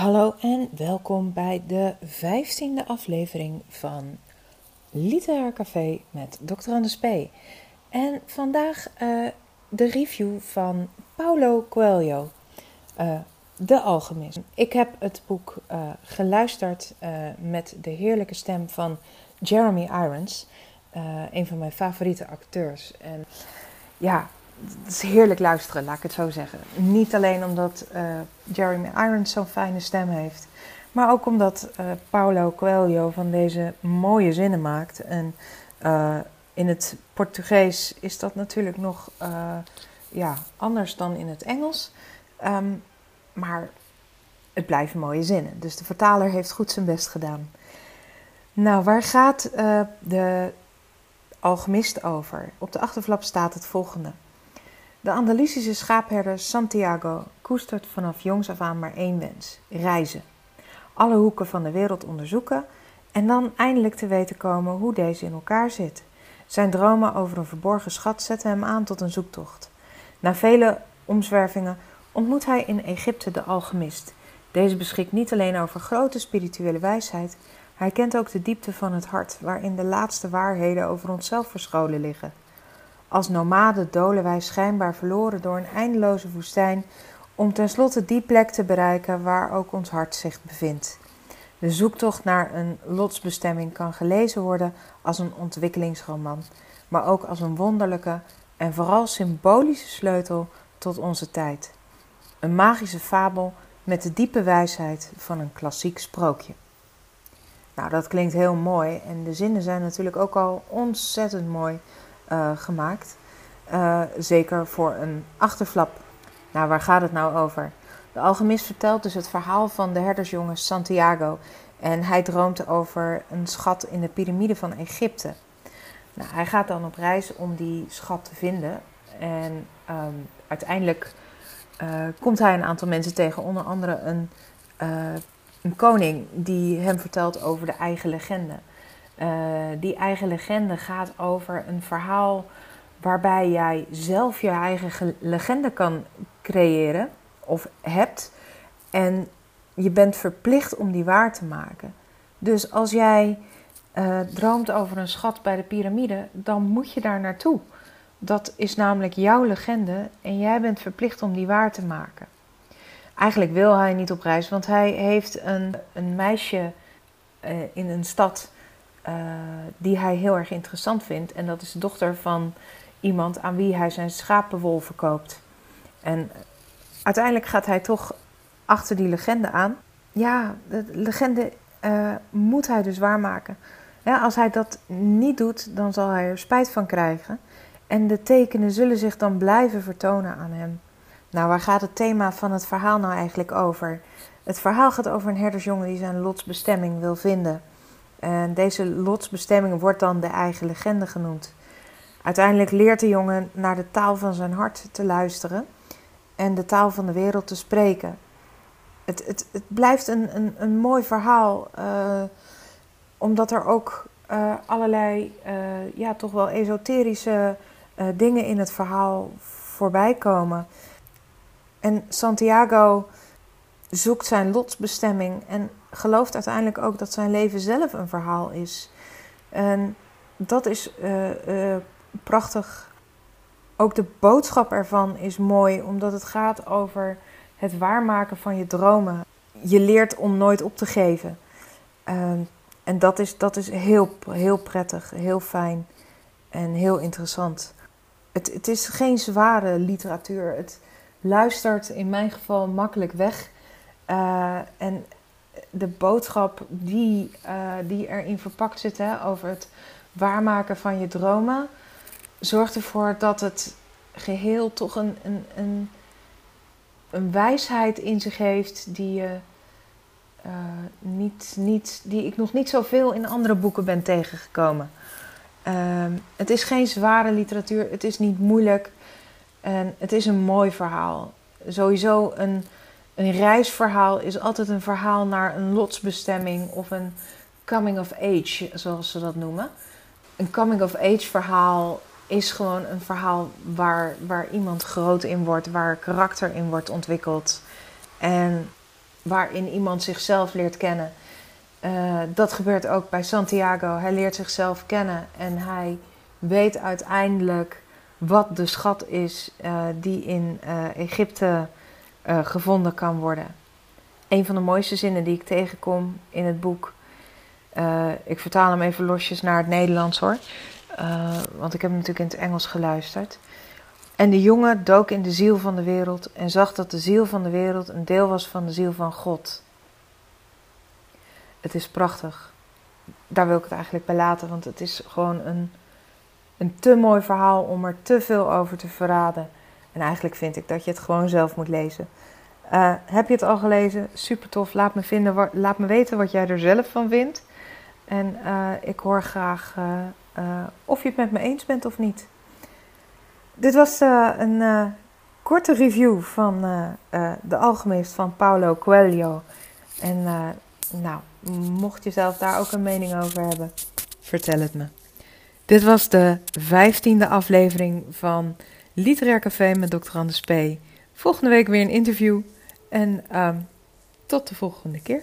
Hallo en welkom bij de vijftiende aflevering van Literair Café met Dr. Anders P. En vandaag uh, de review van Paulo Coelho, uh, De Alchemist. Ik heb het boek uh, geluisterd met de heerlijke stem van Jeremy Irons, een van mijn favoriete acteurs. En ja, het is heerlijk luisteren, laat ik het zo zeggen. Niet alleen omdat uh, Jeremy Irons zo'n fijne stem heeft, maar ook omdat uh, Paulo Coelho van deze mooie zinnen maakt. En uh, in het Portugees is dat natuurlijk nog ja, anders dan in het Engels. Um, maar het blijven mooie zinnen. Dus de vertaler heeft goed zijn best gedaan. Nou, waar gaat de alchemist over? Op de achterflap staat het volgende. De Andalusische schaapherder Santiago koestert vanaf jongs af aan maar één wens: reizen. Alle hoeken van de wereld onderzoeken en dan eindelijk te weten komen hoe deze in elkaar zit. Zijn dromen over een verborgen schat zetten hem aan tot een zoektocht. Na vele omzwervingen ontmoet hij in Egypte de alchemist. Deze beschikt niet alleen over grote spirituele wijsheid, hij kent ook de diepte van het hart, waarin de laatste waarheden over onszelf verscholen liggen. Als nomaden dolen wij schijnbaar verloren door een eindeloze woestijn om tenslotte die plek te bereiken waar ook ons hart zich bevindt. De zoektocht naar een lotsbestemming kan gelezen worden als een ontwikkelingsroman, maar ook als een wonderlijke en vooral symbolische sleutel tot onze tijd. Een magische fabel met de diepe wijsheid van een klassiek sprookje. Nou, dat klinkt heel mooi en de zinnen zijn natuurlijk ook al ontzettend mooi uh, gemaakt. Uh, zeker voor een achterflap. Nou, waar gaat het nou over? De alchemist vertelt dus het verhaal van de herdersjongen Santiago. En hij droomt over een schat in de piramide van Egypte. Nou, hij gaat dan op reis om die schat te vinden. En um, uiteindelijk uh, komt hij een aantal mensen tegen, onder andere een, een koning die hem vertelt over de eigen legende. Uh, die eigen legende gaat over een verhaal waarbij jij zelf je eigen legende kan creëren of hebt. En je bent verplicht om die waar te maken. Dus als jij uh, droomt over een schat bij de piramide, dan moet je daar naartoe. Dat is namelijk jouw legende en jij bent verplicht om die waar te maken. Eigenlijk wil hij niet op reis, want hij heeft een, een meisje uh, in een stad uh, die hij heel erg interessant vindt. En dat is de dochter van iemand aan wie hij zijn schapenwol verkoopt. En uiteindelijk gaat hij toch achter die legende aan. Ja, de legende uh, moet hij dus waarmaken. Als hij dat niet doet, dan zal hij er spijt van krijgen. En de tekenen zullen zich dan blijven vertonen aan hem. Nou, waar gaat het thema van het verhaal nou eigenlijk over? Het verhaal gaat over een herdersjongen die zijn lotsbestemming wil vinden. En deze lotsbestemming wordt dan de eigen legende genoemd. Uiteindelijk leert de jongen naar de taal van zijn hart te luisteren en de taal van de wereld te spreken. Het, het, het blijft een, een, een mooi verhaal, uh, omdat er ook uh, allerlei, uh, ja, toch wel esoterische dingen in het verhaal voorbij komen. En Santiago zoekt zijn lotsbestemming en gelooft uiteindelijk ook dat zijn leven zelf een verhaal is. En dat is uh, uh, prachtig. Ook de boodschap ervan is mooi, omdat het gaat over het waarmaken van je dromen. Je leert om nooit op te geven. Uh, en dat is, dat is heel, heel prettig, heel fijn en heel interessant. Het, het is geen zware literatuur. Het luistert in mijn geval makkelijk weg. Uh, en de boodschap die, uh, die erin verpakt zit hè, over het waarmaken van je dromen, zorgt ervoor dat het geheel toch een, een, een, een wijsheid in zich heeft die, je, uh, niet, niet, die ik nog niet zoveel in andere boeken ben tegengekomen. Uh, het is geen zware literatuur, het is niet moeilijk en het is een mooi verhaal. Sowieso een een reisverhaal is altijd een verhaal naar een lotsbestemming of een coming of age, zoals ze dat noemen. Een coming of age verhaal is gewoon een verhaal waar, waar iemand groot in wordt, waar karakter in wordt ontwikkeld. En waarin iemand zichzelf leert kennen. dat gebeurt ook bij Santiago. Hij leert zichzelf kennen en hij weet uiteindelijk wat de schat is die in Egypte gevonden kan worden. Een van de mooiste zinnen die ik tegenkom in het boek. ik vertaal hem even losjes naar het Nederlands hoor. want ik heb hem natuurlijk in het Engels geluisterd. En de jongen dook in de ziel van de wereld en zag dat de ziel van de wereld een deel was van de ziel van God. Het is prachtig. Daar wil ik het eigenlijk bij laten, want het is gewoon een, een te mooi verhaal om er te veel over te verraden. En eigenlijk vind ik dat je het gewoon zelf moet lezen. Uh, heb je het al gelezen? Super tof. Laat me, vinden, laat me weten wat jij er zelf van vindt. En uh, ik hoor graag uh, of je het met me eens bent of niet. Dit was een korte review van de Alchemist van Paulo Coelho. En nou, mocht je zelf daar ook een mening over hebben, vertel het me. Dit was de vijftiende aflevering van Literair Café met Dr. Anders P. Volgende week weer een interview. En um, tot de volgende keer.